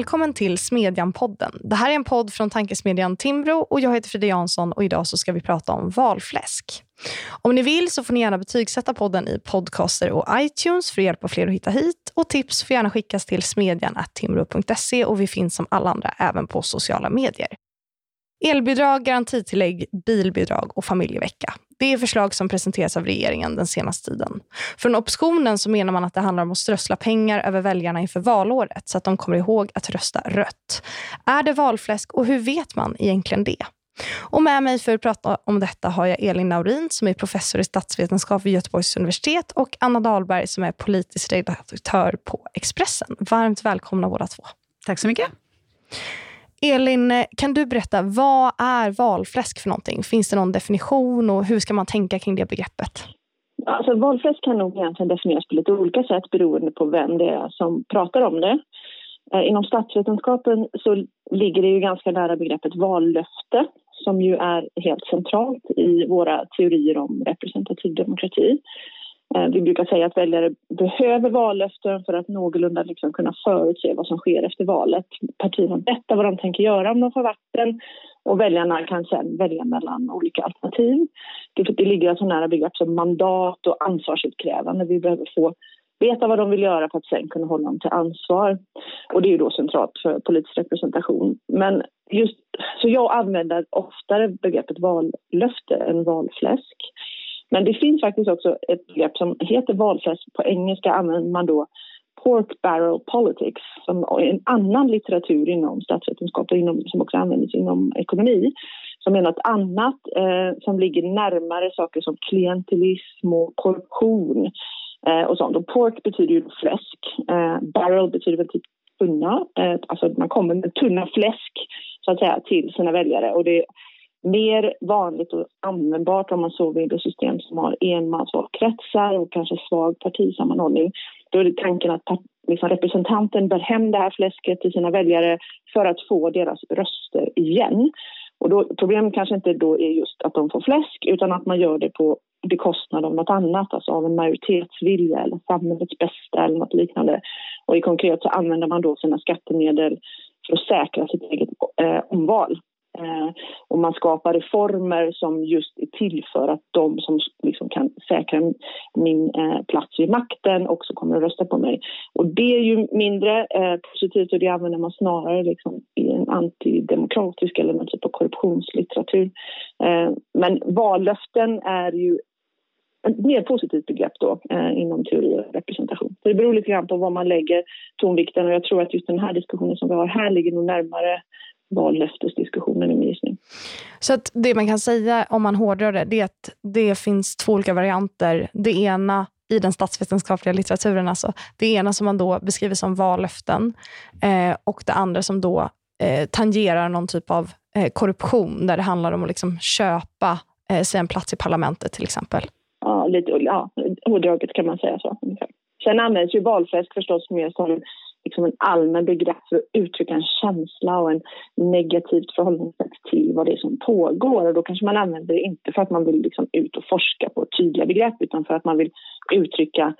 Välkommen till Smedjan-podden. Det här är en podd från tankesmedjan Timbro och jag heter Frida Jansson och idag så ska vi prata om valfläsk. Om ni vill så får ni gärna betygsätta podden i podcaster och iTunes för att hjälpa fler att hitta hit och tips får gärna skickas till smedjan.timbro.se och vi finns som alla andra även på sociala medier. Elbidrag, garantitillägg, bilbidrag och familjevecka. Det är förslag som presenteras av regeringen den senaste tiden. Från oppositionen så menar man att det handlar om att strössla pengar över väljarna inför valåret så att de kommer ihåg att rösta rött. Är det valfläsk och hur vet man egentligen det? Och med mig för att prata om detta har jag Elin Naurin som är professor i statsvetenskap vid Göteborgs universitet och Anna Dahlberg som är politisk redaktör på Expressen. Varmt välkomna båda två. Tack så mycket. Elin, eh, kan du berätta, vad är valfläsk för någonting? Finns det någon definition och hur ska man tänka kring det begreppet? Alltså, valfläsk kan nog egentligen definieras på lite olika sätt beroende på vem det är som pratar om det. Eh, inom statsvetenskapen så ligger det ju ganska nära begreppet vallöfte som ju är helt centralt i våra teorier om representativ demokrati. Eh, vi brukar säga att väljare behöver vallöften för att någorlunda liksom kunna förutse vad som sker efter valet. Partierna berättar vad de tänker göra om de får vatten och väljarna kan sedan välja mellan olika alternativ. Det, ligger alltså nära begrepp som mandat och ansvarsutkrävande. Vi behöver få veta vad de vill göra för att sen kunna hålla dem till ansvar. Och det är ju då centralt för politisk representation. Men just, så jag använder oftare begreppet vallöfte än valfläsk. Men det finns faktiskt också ett begrepp som heter valfläsk. På engelska använder man då pork barrel politics som är en annan litteratur inom statsvetenskap och inom, som också används inom ekonomi som är något annat eh, som ligger närmare saker som klientelism och korruption eh, och sånt. Och pork betyder ju fläsk. Eh, barrel betyder väl typ tunna, eh, alltså man kommer med tunna fläsk så att säga till sina väljare och det mer vanligt och användbart om man så vill i system som har enmansvalkretsar och kanske svag partisammanhållning. Då är det tanken att liksom representanten bär hem det här fläsket till sina väljare för att få deras röster igen. Och då, problemet kanske inte då är just att de får fläsk utan att man gör det på bekostnad av något annat, alltså av en majoritetsvilja eller samhällets bästa eller något liknande. Och i konkret så använder man då sina skattemedel för att säkra sitt eget eh, omval. Eh, och man skapar reformer som just är till för att de som liksom kan säkra min eh, plats vid makten också kommer att rösta på mig. Och det är ju mindre eh, positivt och det använder man snarare liksom i en antidemokratisk eller någon typ av korruptionslitteratur. Eh, men vallöften är ju ett mer positivt begrepp då eh, inom teori och representation. Så det beror lite grann på var man lägger tonvikten och jag tror att just den här diskussionen som vi har här ligger nog närmare vallöftesdiskussionen i min gissning. Så att det man kan säga om man hårdrar det, det är att det finns två olika varianter. Det ena i den statsvetenskapliga litteraturen, alltså, det ena som man då beskriver som vallöften eh, och det andra som då eh, tangerar någon typ av eh, korruption där det handlar om att liksom köpa eh, sig en plats i parlamentet till exempel. Ja, lite ja, hårdraget kan man säga så. Sen används ju valfläsk förstås mer som liksom en allmän begrepp för att uttrycka en känsla och en negativt förhållningssätt till vad det är som pågår. Och då kanske man använder det inte för att man vill liksom ut och forska på tydliga begrepp utan för att man vill uttrycka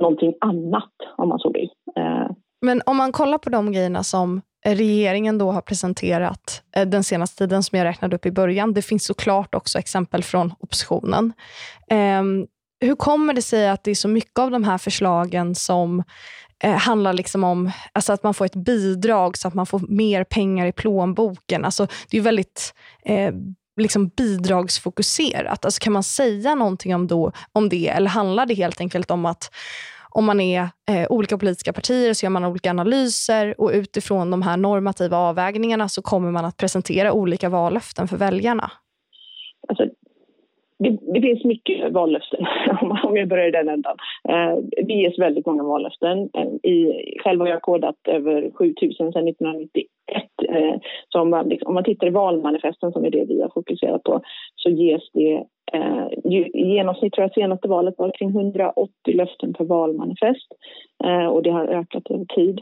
någonting annat om man så vill. Eh, Men om man kollar på de grejerna som regeringen då har presenterat eh, den senaste tiden som jag räknade upp i början. Det finns såklart också exempel från oppositionen. Ehm, hur kommer det sig att det är så mycket av de här förslagen som eh, handlar liksom om alltså att man får ett bidrag så att man får mer pengar i plånboken. Alltså, det är väldigt eh, liksom bidragsfokuserat. Alltså, kan man säga någonting om, då, om det eller handlar det helt enkelt om att om man är eh, olika politiska partier så gör man olika analyser och utifrån de här normativa avvägningarna så kommer man att presentera olika vallöften för väljarna? Alltså, det, det, finns mycket vallöften, om jag börjar i den ändan. Eh, det ges väldigt många vallöften. Eh, I, själv har jag kodat över 7000 sedan 1991. Eh, så om man, liksom, om man tittar i valmanifesten, som är det vi har fokuserat på, så ges det eh, i genomsnitt, tror jag senaste valet var kring 180 löften per valmanifest. Eh, och det har ökat över tid.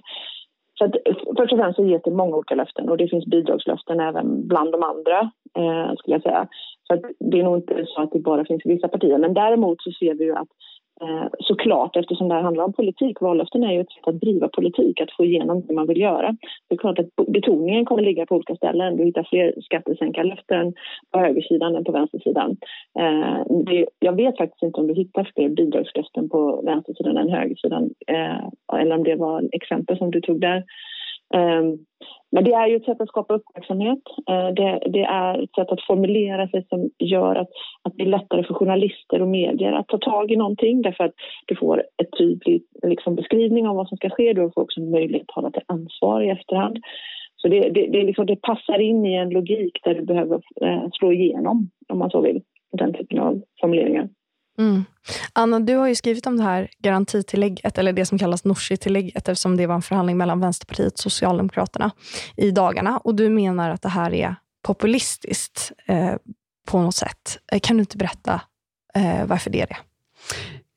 Så att, först och främst så ges det många olika löften och det finns bidragslöften även bland de andra, eh, skulle jag säga. Så att det är nog inte så att det bara finns i vissa partier. Men däremot så ser vi ju att Eh, såklart, eftersom det här handlar om politik. Vallöften är ju ett sätt att driva politik, att få igenom det man vill göra. Det är klart att betoningen kommer ligga på olika ställen. Du hittar fler skattesänkarlöften på högersidan än på vänstersidan. Eh, det, jag vet faktiskt inte om du hittar fler bidragslöften på vänstersidan än högersidan. Eh, eller om det var exempel som du tog där. Ehm, men det är ju ett sätt att skapa uppmärksamhet. Eh, det, det, är ett sätt att formulera sig som gör att, att det är lättare för journalister och medier att ta tag i någonting därför att du får en tydlig liksom, beskrivning av vad som ska ske. Du får också möjlighet att hålla till ansvar i efterhand. Så det, det, det, liksom, det passar in i en logik där du behöver eh, slå igenom, om man så vill, den typen av formuleringar. Mm. Anna, du har ju skrivit om det här garantitillägget, eller det som kallas Nooshi-tillägget, eftersom det var en förhandling mellan Vänsterpartiet och Socialdemokraterna i dagarna. Och du menar att det här är populistiskt eh, på något sätt. Eh, kan du inte berätta eh, varför det är det?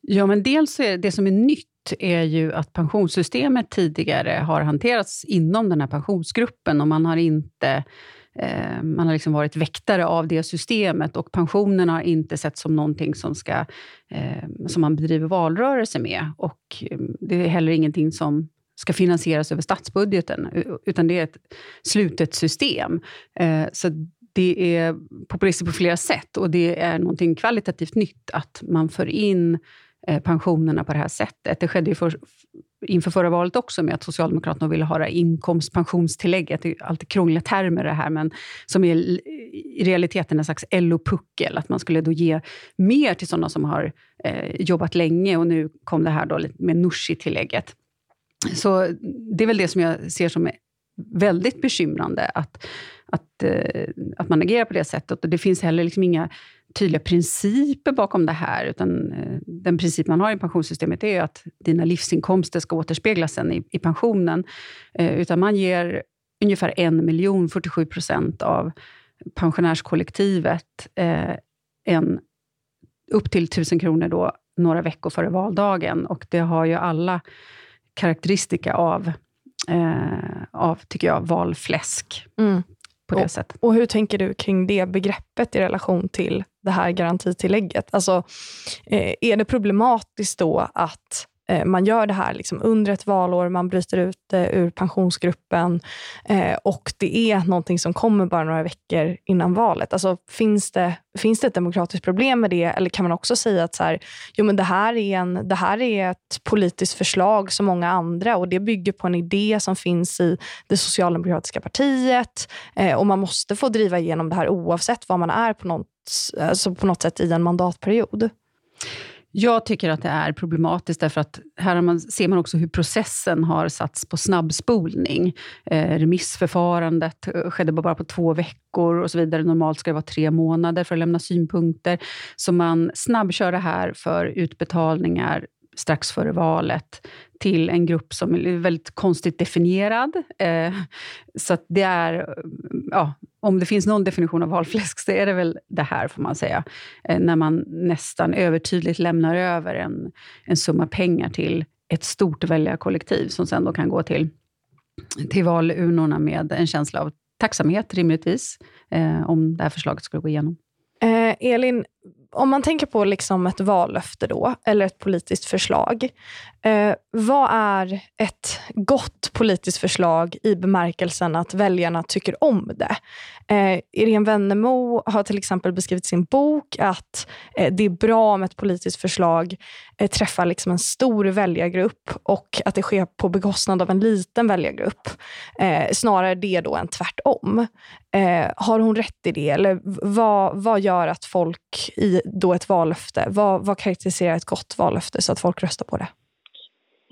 Ja, men dels är det som är nytt är ju att pensionssystemet tidigare har hanterats inom den här pensionsgruppen och man har inte Eh, man har liksom varit väktare av det systemet och pensionerna har inte sett som någonting som, ska, eh, som man bedriver valrörelse med. Och eh, det är heller ingenting som ska finansieras över statsbudgeten, utan det är ett slutet system. Eh, så det är populistiskt på flera sätt och det är någonting kvalitativt nytt att man för in pensionerna på det här sättet. Det skedde ju för, inför förra valet också med att Socialdemokraterna ville ha inkomstpensionstillägget. Det är alltid krångliga termer det här, men som är i realiteten en slags LO-puckel. Att man skulle då ge mer till sådana som har eh, jobbat länge och nu kom det här då med Nooshi-tillägget. Så det är väl det som jag ser som väldigt bekymrande, att, att, eh, att man agerar på det sättet. Och det finns heller liksom inga tydliga principer bakom det här, utan eh, den princip man har i pensionssystemet är att dina livsinkomster ska återspeglas sen i, i pensionen. Eh, utan man ger ungefär en miljon, 47 procent av pensionärskollektivet eh, en, upp till 1000 kronor då, några veckor före valdagen. Och det har ju alla karaktäristika av, av tycker jag, valfläsk. Mm på det och, sättet. Och hur tänker du kring det begreppet i relation till det här garantitillägget? Alltså, eh, är det problematiskt då att Eh, man gör det här liksom under ett valår, man bryter ut det ur pensionsgruppen eh, och det är någonting som kommer bara några veckor innan valet. Alltså, finns, det, finns det ett demokratiskt problem med det? Eller kan man också säga att så här, jo, men det, här är en, det här är ett politiskt förslag som många andra och det bygger på en idé som finns i det socialdemokratiska partiet eh, och man måste få driva igenom det här oavsett var man är på något, alltså på något sätt i en mandatperiod. Jag tycker att det är problematiskt, därför att här man, ser man också hur processen har satts på snabbspolning. Eh, remissförfarandet eh, skedde bara på två veckor och så vidare. Normalt ska det vara tre månader för att lämna synpunkter. Så man snabbkör det här för utbetalningar strax före valet till en grupp som är väldigt konstigt definierad. Eh, så det är, ja, om det finns någon definition av valfläsk så är det väl det här, får man säga. Eh, när man nästan övertydligt lämnar över en, en summa pengar till ett stort väljarkollektiv som sen då kan gå till, till valurnorna med en känsla av tacksamhet, rimligtvis, eh, om det här förslaget skulle gå igenom. Eh, Elin, om man tänker på liksom ett vallöfte då, eller ett politiskt förslag. Eh, vad är ett gott politiskt förslag i bemärkelsen att väljarna tycker om det? Eh, Irene Wennemo har till exempel beskrivit i sin bok att eh, det är bra om ett politiskt förslag Eh, träffar liksom en stor väljargrupp och att det sker på bekostnad av en liten väljargrupp. Eh, snarare det då än tvärtom. Eh, har hon rätt i det? Eller vad, vad gör att folk i då ett vallöfte, vad, vad karaktäriserar ett gott vallöfte så att folk röstar på det?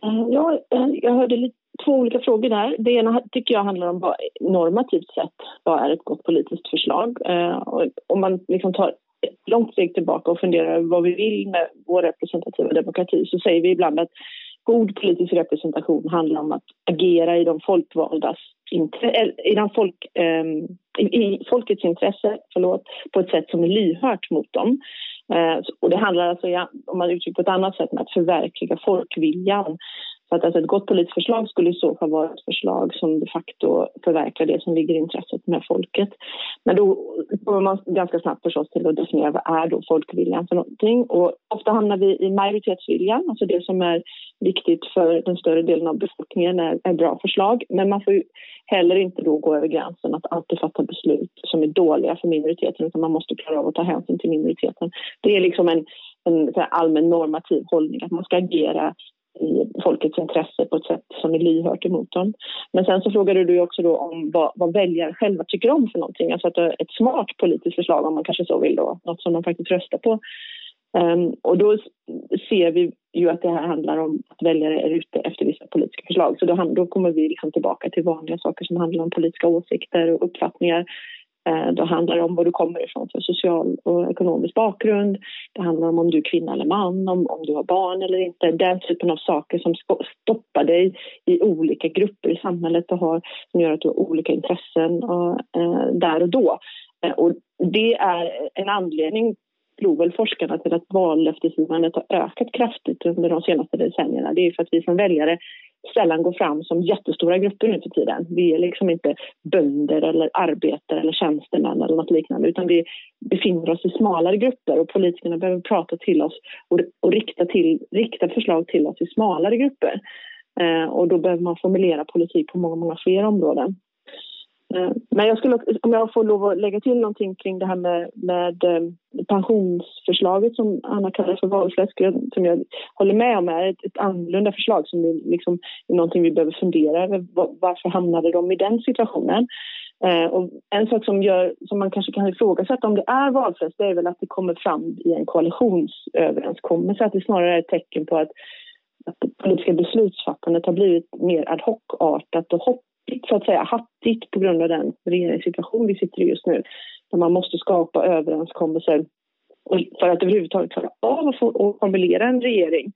Mm, ja, eh, jag hörde lite, två olika frågor där. Det ena tycker jag handlar om vad, normativt sett, vad är ett gott politiskt förslag? Eh, om man liksom tar ett långt steg tillbaka och funderar över vad vi vill med vår representativa demokrati så säger vi ibland att god politisk representation handlar om att agera i de folkvaldas i, den folk, ehm, i folkets intresse förlåt, på ett sätt som är lyhört mot dem. Eh, och det handlar alltså, om man uttrycker på ett annat sätt, om att förverkliga folkviljan. Så att alltså ett gott politiskt förslag skulle i så fall vara ett förslag som de facto förverkligar det som ligger i intresset med folket. Men då kommer man ganska snabbt förstås till att definiera vad är då folkviljan för någonting. Och ofta hamnar vi i majoritetsviljan, alltså det som är viktigt för den större delen av befolkningen är, är bra förslag. Men man får ju heller inte då gå över gränsen att alltid fatta beslut som är dåliga för minoriteten utan man måste klara av att ta hänsyn till minoriteten. Det är liksom en, en allmän normativ hållning att man ska agera i folkets intresse på ett sätt som är lyhört emot dem. Men sen så frågade du också då om vad, vad väljare själva tycker om för någonting. Alltså att eh, ett smart politiskt förslag om man kanske så vill då, något som de faktiskt röstar på. Um, och då ser vi ju att det här handlar om att väljare är ute efter vissa politiska förslag. Så då, då kommer vi liksom tillbaka till vanliga saker som handlar om politiska åsikter och uppfattningar. Eh, då handlar det om var du kommer ifrån för social och ekonomisk bakgrund. Det handlar om om du är kvinna eller man, om, om du har barn eller inte. Den typen av saker som stoppar dig i olika grupper i samhället och har, som gör att du har olika intressen och, eh, där och då. Eh, och det är en anledning tror väl forskarna till att vallöftesgivandet har ökat kraftigt under de senaste decennierna. Det är för att vi som väljare sällan går fram som jättestora grupper nu för tiden. Vi är liksom inte bönder eller arbetare eller tjänstemän eller något liknande utan vi befinner oss i smalare grupper och politikerna behöver prata till oss och, och rikta, till, rikta förslag till oss i smalare grupper. Eh, och då behöver man formulera politik på många, många fler områden. Eh, men jag skulle, om jag får lov att lägga till någonting kring det här med, med eh, pensionsförslaget som Anna kallar för valfläsk, eh, som jag håller med om är ett, ett annorlunda förslag som är, liksom, är någonting vi behöver fundera över. Varför hamnade de i den situationen? Och en sak som, gör, som man kanske kan ifrågasätta om det är valfläsk det är väl att det kommer fram i en koalitionsöverenskommelse. Att det snarare är ett tecken på att, att det politiska beslutsfattandet har blivit mer ad hoc-artat och hoppigt, så att säga hattigt på grund av den regeringssituation vi sitter i just nu. Där man måste skapa överenskommelser för att överhuvudtaget klara av att formulera en regering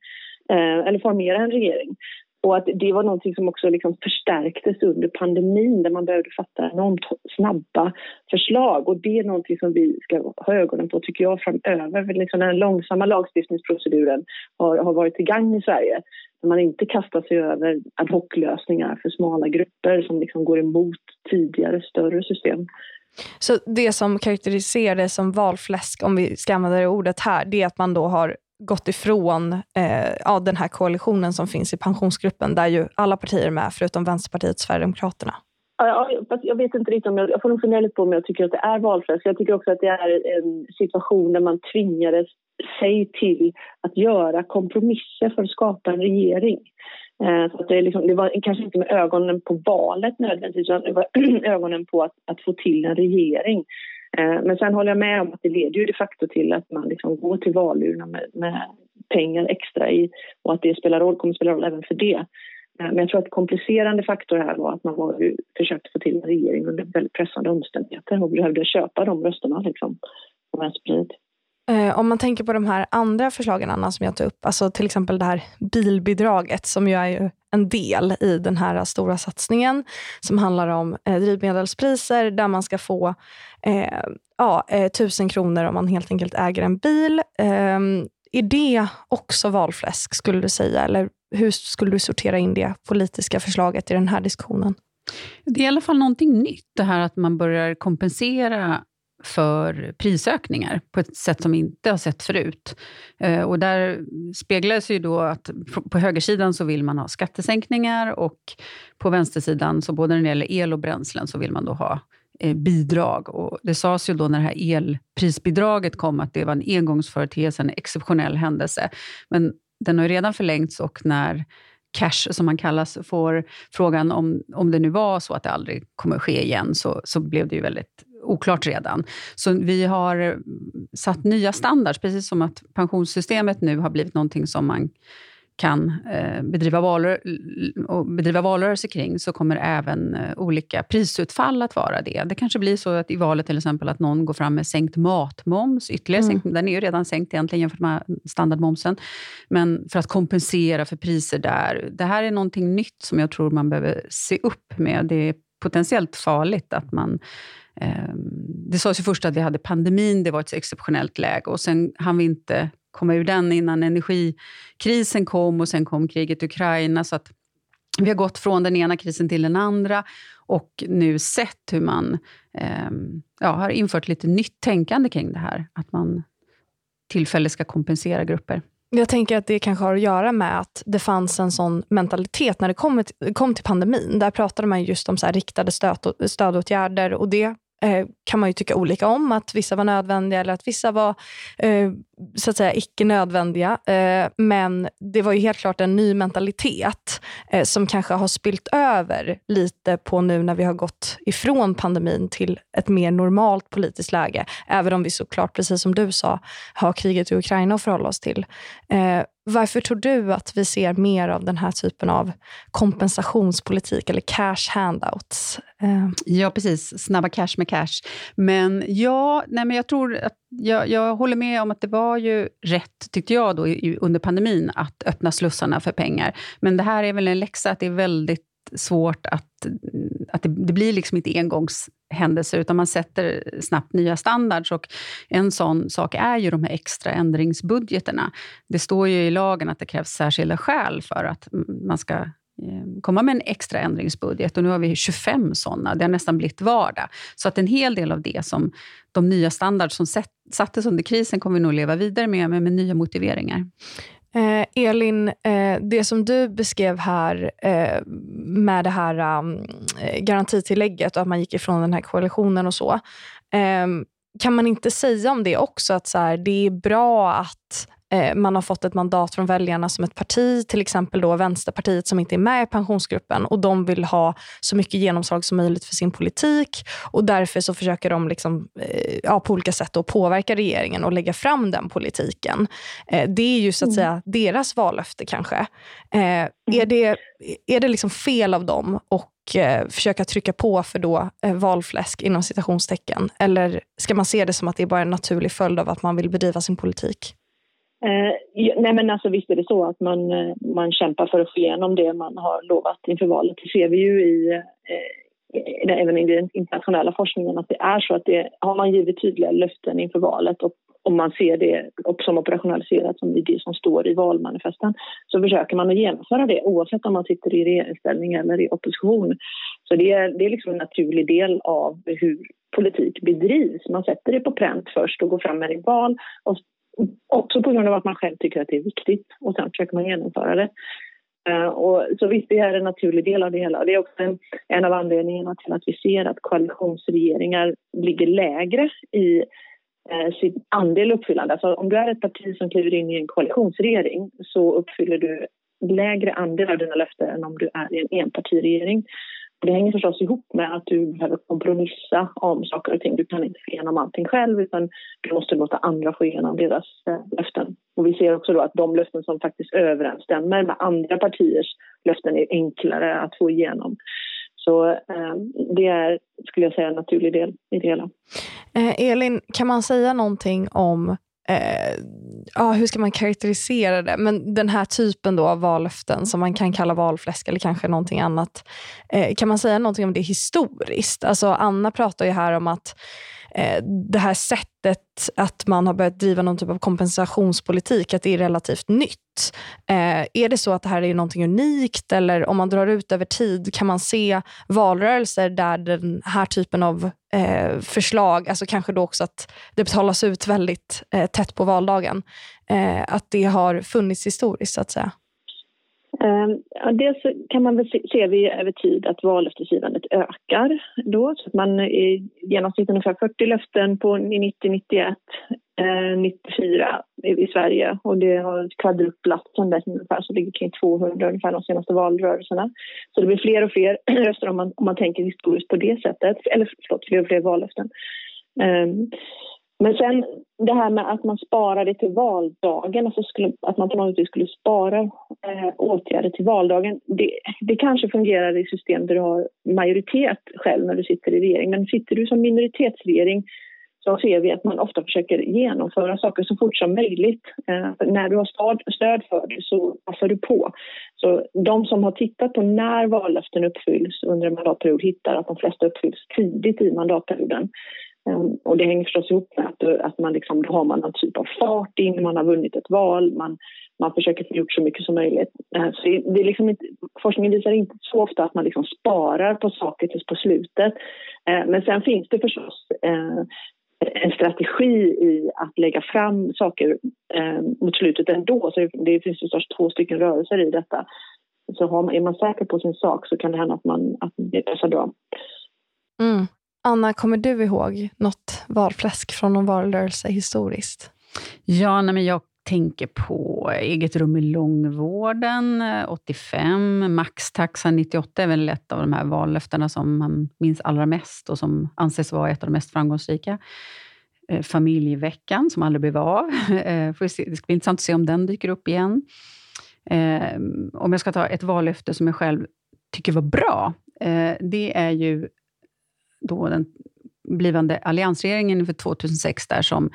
eh, eller formera en regering. Och att det var någonting som också liksom förstärktes under pandemin där man behövde fatta enormt snabba förslag. Och det är någonting som vi ska ha ögonen på tycker jag framöver. För liksom den långsamma lagstiftningsproceduren har, har varit till gagn i Sverige. När man inte kastar sig över ad hoc-lösningar för smala grupper som liksom går emot tidigare större system. Så det som karaktäriserar det som valfläsk, om vi ska använda det ordet här, det är att man då har gått ifrån eh, ja, den här koalitionen som finns i pensionsgruppen, där ju alla partier är med, förutom Vänsterpartiet och Sverigedemokraterna. Ja, jag vet inte riktigt om jag, jag får nog fundera lite på om jag tycker att det är valfläsk. Jag tycker också att det är en situation där man tvingades sig till att göra kompromisser för att skapa en regering. Eh, så det, liksom, det, var kanske inte med ögonen på valet nödvändigtvis, utan det var ögonen på att, att få till en regering. Eh, men sen håller jag med om att det leder ju de facto till att man liksom går till valurna med, med pengar extra i och att det spelar roll, kommer att spela roll även för det. Eh, men jag tror att komplicerande faktor här var att man var försökte få till en regering under väldigt pressande omständigheter och behövde köpa de rösterna liksom, på Vänsterpartiet. Eh, om man tänker på de här andra förslagen, Anna, som jag tog upp, alltså till exempel det här bilbidraget som ju är en del i den här stora satsningen som handlar om eh, drivmedelspriser där man ska få eh, ja, eh, tusen kronor om man helt enkelt äger en bil. Eh, är det också valfläsk, skulle du säga? Eller hur skulle du sortera in det politiska förslaget i den här diskussionen? Det är i alla fall någonting nytt, det här att man börjar kompensera för prisökningar på ett sätt som vi inte har sett förut. Eh, och där speglas ju då att på högersidan så vill man ha skattesänkningar och på vänstersidan, så både när det gäller el och bränslen, så vill man då ha eh, bidrag. Och det sades ju då när det här elprisbidraget kom att det var en engångsföreteelse, en exceptionell händelse. Men den har ju redan förlängts och när Cash, som man kallas, får frågan om, om det nu var så att det aldrig kommer att ske igen, så, så blev det ju väldigt oklart redan. Så vi har satt nya standards, precis som att pensionssystemet nu har blivit någonting som man kan eh, bedriva, valrö och bedriva valrörelse kring, så kommer även eh, olika prisutfall att vara det. Det kanske blir så att i valet till exempel att någon går fram med sänkt matmoms, ytterligare mm. sänkt, den är ju redan sänkt egentligen jämfört med standardmomsen, men för att kompensera för priser där. Det här är någonting nytt som jag tror man behöver se upp med. Det är potentiellt farligt att man Ehm, det sades ju först att vi hade pandemin, det var ett exceptionellt läge och sen hann vi inte komma ur den innan energikrisen kom och sen kom kriget i Ukraina. Så att vi har gått från den ena krisen till den andra och nu sett hur man eh, ja, har infört lite nytt tänkande kring det här. Att man tillfälligt ska kompensera grupper. Jag tänker att det kanske har att göra med att det fanns en sån mentalitet när det kom, kom till pandemin. Där pratade man just om så riktade stöd, stödåtgärder och det eh, kan man ju tycka olika om, att vissa var nödvändiga eller att vissa var eh, så att säga icke nödvändiga. Eh, men det var ju helt klart en ny mentalitet eh, som kanske har spilt över lite på nu när vi har gått ifrån pandemin till ett mer normalt politiskt läge. Även om vi såklart, precis som du sa, har kriget i Ukraina att förhålla oss till. Eh, varför tror du att vi ser mer av den här typen av kompensationspolitik eller cash handouts? Eh, ja, precis. Snabba cash med cash. Men ja, nej, men jag tror att jag, jag håller med om att det var ju rätt, tyckte jag, då, under pandemin att öppna slussarna för pengar. Men det här är väl en läxa att det är väldigt svårt att, att det, det blir liksom inte engångs händelser, utan man sätter snabbt nya standards. Och en sån sak är ju de här extra ändringsbudgeterna. Det står ju i lagen att det krävs särskilda skäl för att man ska eh, komma med en extra ändringsbudget. Och nu har vi 25 sådana. Det har nästan blivit vardag. Så att en hel del av det som de nya standarder som sattes under krisen kommer vi nog leva vidare med, med, med nya motiveringar. Eh, Elin, eh, det som du beskrev här eh, med det här um, garantitillägget och att man gick ifrån den här koalitionen och så. Eh, kan man inte säga om det också, att så här, det är bra att man har fått ett mandat från väljarna som ett parti, till exempel då Vänsterpartiet som inte är med i pensionsgruppen och de vill ha så mycket genomslag som möjligt för sin politik och därför så försöker de liksom, eh, ja, på olika sätt då påverka regeringen och lägga fram den politiken. Eh, det är ju så att mm. säga deras vallöfte kanske. Mm. Är det, är det liksom fel av dem och försöka trycka på för då valfläsk inom citationstecken? Eller ska man se det som att det är bara en naturlig följd av att man vill bedriva sin politik? Eh, nej men alltså visst är det så att man, eh, man kämpar för att få igenom det man har lovat inför valet. Det ser vi ju i, eh, även i den internationella forskningen att det är så att det, har man givit tydliga löften inför valet och om man ser det som operationaliserat som det som står i valmanifesten så försöker man att genomföra det oavsett om man sitter i regeringsställning eller i opposition. Så det är, det är liksom en naturlig del av hur politik bedrivs. Man sätter det på pränt först och går fram med det i val och Också på grund av att man själv tycker att det är viktigt och sen försöker man genomföra det. Eh, och så visst, det är en naturlig del av det hela. Det är också en, en av anledningarna till att vi ser att koalitionsregeringar ligger lägre i eh, sin andel uppfyllande. Alltså om du är ett parti som kliver in i en koalitionsregering så uppfyller du lägre andel av dina löften än om du är i en enpartiregering. Det hänger förstås ihop med att du behöver kompromissa om saker och ting. Du kan inte få igenom allting själv utan du måste låta andra få igenom deras eh, löften. Och vi ser också då att de löften som faktiskt överensstämmer med andra partiers löften är enklare att få igenom. Så eh, det är, skulle jag säga, en naturlig del i det hela. Eh, Elin, kan man säga någonting om eh, ah, hur ska man karaktärisera det? Men den här typen då av vallöften som man kan kalla valfläsk eller kanske någonting annat. Eh, kan man säga någonting om det historiskt? Alltså Anna pratar ju här om att Eh, det här sättet att man har börjat driva någon typ av kompensationspolitik, att det är relativt nytt. Eh, är det så att det här är någonting unikt eller om man drar ut över tid, kan man se valrörelser där den här typen av eh, förslag, alltså kanske då också att det betalas ut väldigt tätt på valdagen, att det har funnits historiskt så att säga? Eh, dels kan man väl se, ser vi över tid att vallöftesgivandet ökar då. Så att man i genomsnitt ungefär 40 löften på 90, 91, eh, 94 i, i, Sverige och det har kvadruplats sen dess ungefär så ligger kring 200 ungefär de senaste valrörelserna. Så det blir fler och fler röster om man, om man tänker historiskt på det sättet, eller förlåt, fler och fler vallöften. Eh, men sen det här med att man sparar det till valdagen, alltså skulle, att man på något vis skulle spara eh, åtgärder till valdagen. Det, det kanske fungerar i system där du har majoritet själv när du sitter i regering. Men sitter du som minoritetsregering så ser vi att man ofta försöker genomföra saker så fort som möjligt. Eh, när du har stöd, stöd för det så passar du på. Så de som har tittat på när vallöften uppfylls under en mandatperiod hittar att de flesta uppfylls tidigt i mandatperioden. Ehm, och det hänger förstås ihop med att, eh, att man liksom, då har man någon typ av fart in, man har vunnit ett val, man, man försöker få gjort så mycket som möjligt. Ehm, så det, är liksom inte, forskningen visar inte så ofta att man liksom sparar på saker tills på slutet. Ehm, men sen finns det förstås eh, en strategi i att lägga fram saker mot slutet ändå. Så det finns förstås två stycken rörelser i detta. Så är man säker på sin sak så kan det hända att, man, att det passar bra. Mm. Anna, kommer du ihåg något valfläsk från någon valrörelse historiskt? Ja, nej, men jag tänker på eget rum i långvården 85, Maxtaxan 98 är väl ett av de här vallöftena som man minns allra mest och som anses vara ett av de mest framgångsrika. Eh, familjeveckan, som aldrig blev av. Eh, det ska bli intressant att se om den dyker upp igen. Eh, om jag ska ta ett vallöfte som jag själv tycker var bra, det är ju då den blivande alliansregeringen inför 2006 där som,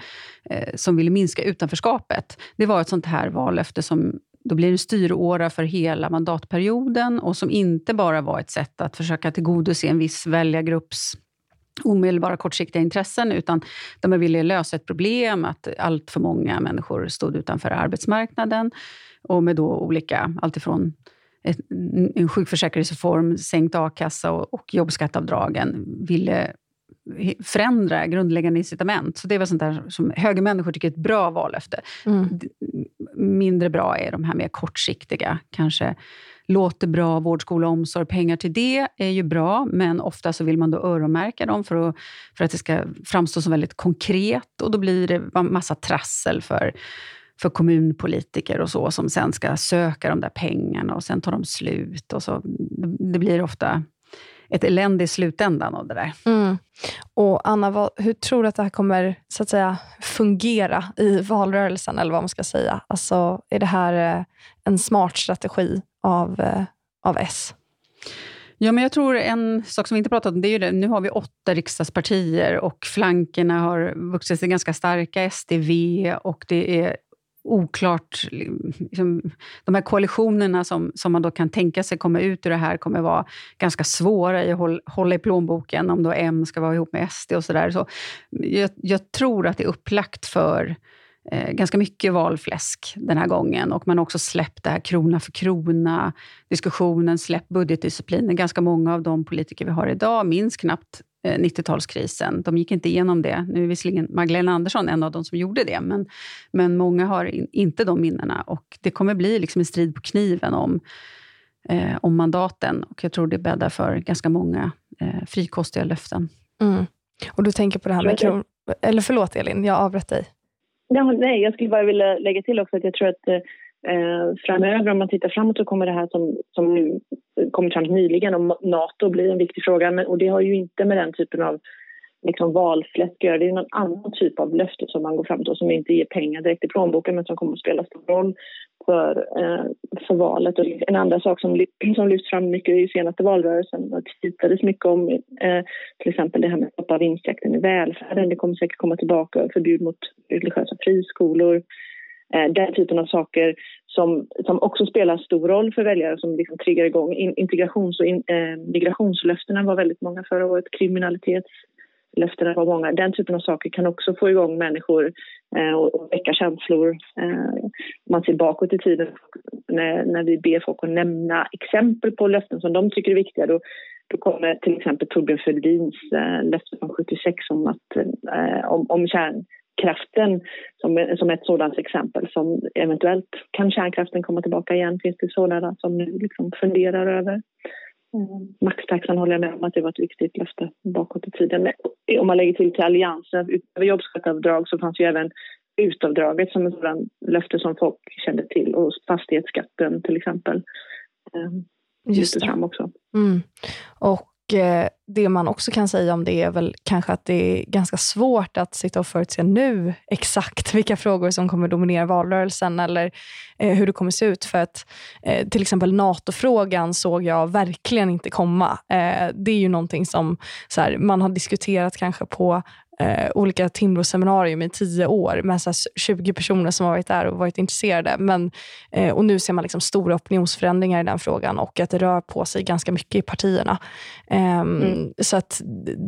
eh, som ville minska utanförskapet. Det var ett sånt här vallöfte som då blir en styråra för hela mandatperioden och som inte bara var ett sätt att försöka tillgodose en viss väljargrupps omedelbara kortsiktiga intressen, utan de ville lösa ett problem att allt för många människor stod utanför arbetsmarknaden och med då olika, alltifrån en sjukförsäkringsreform, sänkt a-kassa och, och jobbskatteavdragen ville förändra grundläggande incitament. Så det väl sånt där som högermänniskor tycker är ett bra vallöfte. Mm. Mindre bra är de här mer kortsiktiga, kanske låter bra, vård, skola, omsorg, pengar till det är ju bra, men ofta så vill man då öronmärka dem för att, för att det ska framstå som väldigt konkret och då blir det massa trassel för för kommunpolitiker och så, som sen ska söka de där pengarna och sen tar de slut. Och så. Det blir ofta ett elände i slutändan av det där. Mm. Och Anna, vad, hur tror du att det här kommer så att säga, fungera i valrörelsen? Eller vad man ska säga. Alltså, är det här eh, en smart strategi av, eh, av S? Ja, men jag tror en sak som vi inte pratat om, det är ju det, nu har vi åtta riksdagspartier och flankerna har vuxit sig ganska starka, SDV, och det är oklart... Liksom, de här koalitionerna som, som man då kan tänka sig komma ut ur det här kommer vara ganska svåra i att hålla, hålla i plånboken, om då M ska vara ihop med SD och sådär. Så jag, jag tror att det är upplagt för eh, ganska mycket valfläsk den här gången. Och man har också släppt det här krona för krona, diskussionen, släppt budgetdisciplinen. Ganska många av de politiker vi har idag minns knappt 90-talskrisen. Eh, de gick inte igenom det. Nu är visserligen Magdalena Andersson en av de som gjorde det, men, men många har in, inte de minnena. Och det kommer bli liksom en strid på kniven om, eh, om mandaten. Och jag tror det bäddar för ganska många eh, frikostiga löften. Mm. Och du tänker på det här med kron... Eller förlåt Elin, jag avbröt dig. Ja, nej, jag skulle bara vilja lägga till också att jag tror att eh, framöver, om man tittar framåt, så kommer det här som, som nu kommit fram nyligen om Nato bli en viktig fråga. Men, och det har ju inte med den typen av liksom valfläsk att göra. Det är någon annan typ av löfte som man går fram till som inte ger pengar direkt i plånboken men som kommer att spela stor roll för, eh, för valet. Och en andra sak som, som lyfts fram mycket i senaste valrörelsen och tittades mycket om eh, till exempel det här med att stoppa vinstjakten i välfärden. Det kommer säkert komma tillbaka förbud mot religiösa friskolor. Eh, den typen av saker som, som också spelar stor roll för väljare som liksom triggar igång. In, integrations och in, eh, migrationslöftena var väldigt många förra året. Kriminalitetslöftena var många. Den typen av saker kan också få igång människor eh, och, och väcka känslor. Eh, man ser bakåt i tiden när, när vi ber folk att nämna exempel på löften som de tycker är viktiga. Då, då kommer till exempel Torbjörn Fälldins eh, löfte från 76 om, att, eh, om, om kärn kraften som, som ett sådant exempel som eventuellt kan kärnkraften komma tillbaka igen. Finns det sådana som nu liksom funderar över? Mm. Maxtaxan håller jag med om att det var ett viktigt löfte bakåt i tiden. Men om man lägger till till Alliansen, utöver jobbskatteavdrag så fanns ju även utavdraget som ett sådant löfte som folk kände till och fastighetsskatten till exempel. Ehm, Just det. Fram också. Mm. Och Eh, det man också kan säga om det är väl kanske att det är ganska svårt att sitta och förutse nu exakt vilka frågor som kommer dominera valrörelsen eller eh, hur det kommer se ut. För att eh, till exempel NATO-frågan såg jag verkligen inte komma. Eh, det är ju någonting som så här, man har diskuterat kanske på eh, olika Timbro-seminarium i tio år med så 20 personer som har varit där och varit intresserade. Men, eh, och nu ser man liksom stora opinionsförändringar i den frågan och att det rör på sig ganska mycket i partierna. Ehm, mm. Mm, så att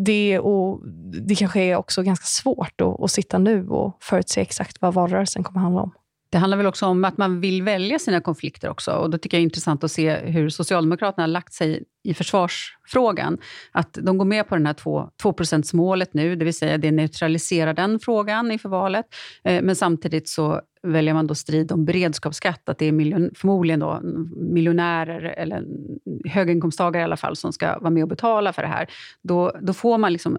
det, och det kanske är också ganska svårt att, att sitta nu och förutse exakt vad valrörelsen kommer handla om. Det handlar väl också om att man vill välja sina konflikter också. Och Då tycker jag det är intressant att se hur Socialdemokraterna har lagt sig i försvarsfrågan. Att de går med på det här 2, 2 målet nu, det vill säga det neutraliserar den frågan inför valet. Eh, men samtidigt så väljer man då strid om beredskapsskatt, att det är miljon, förmodligen då miljonärer eller höginkomsttagare i alla fall som ska vara med och betala för det här. Då, då får man liksom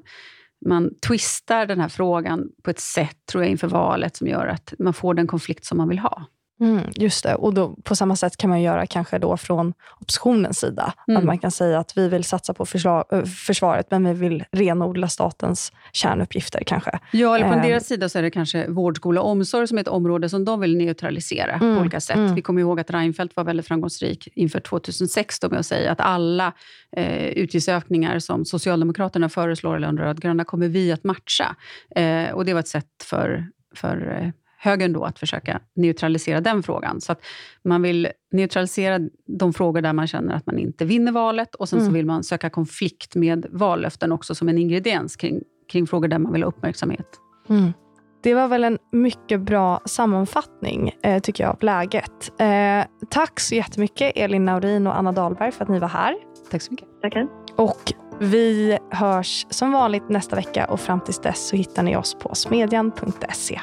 man twistar den här frågan på ett sätt, tror jag, inför valet som gör att man får den konflikt som man vill ha. Mm, just det. Och då, på samma sätt kan man göra kanske då från oppositionens sida. Mm. Att man kan säga att vi vill satsa på försvar, försvaret, men vi vill renodla statens kärnuppgifter kanske. Ja, eller på eh. deras sida så är det kanske vård, skola och omsorg som är ett område som de vill neutralisera mm. på olika sätt. Mm. Vi kommer ihåg att Reinfeldt var väldigt framgångsrik inför 2006 med att säga att alla eh, utgiftsökningar som Socialdemokraterna föreslår eller de rödgröna kommer vi att matcha. Eh, och Det var ett sätt för för eh, högern då att försöka neutralisera den frågan. Så att man vill neutralisera de frågor där man känner att man inte vinner valet och sen mm. så vill man söka konflikt med vallöften också som en ingrediens kring, kring frågor där man vill ha uppmärksamhet. Mm. Det var väl en mycket bra sammanfattning, eh, tycker jag, av läget. Eh, tack så jättemycket, Elin Naurin och Anna Dahlberg, för att ni var här. Tack så mycket. Tackar. Och vi hörs som vanligt nästa vecka och fram tills dess så hittar ni oss på smedjan.se.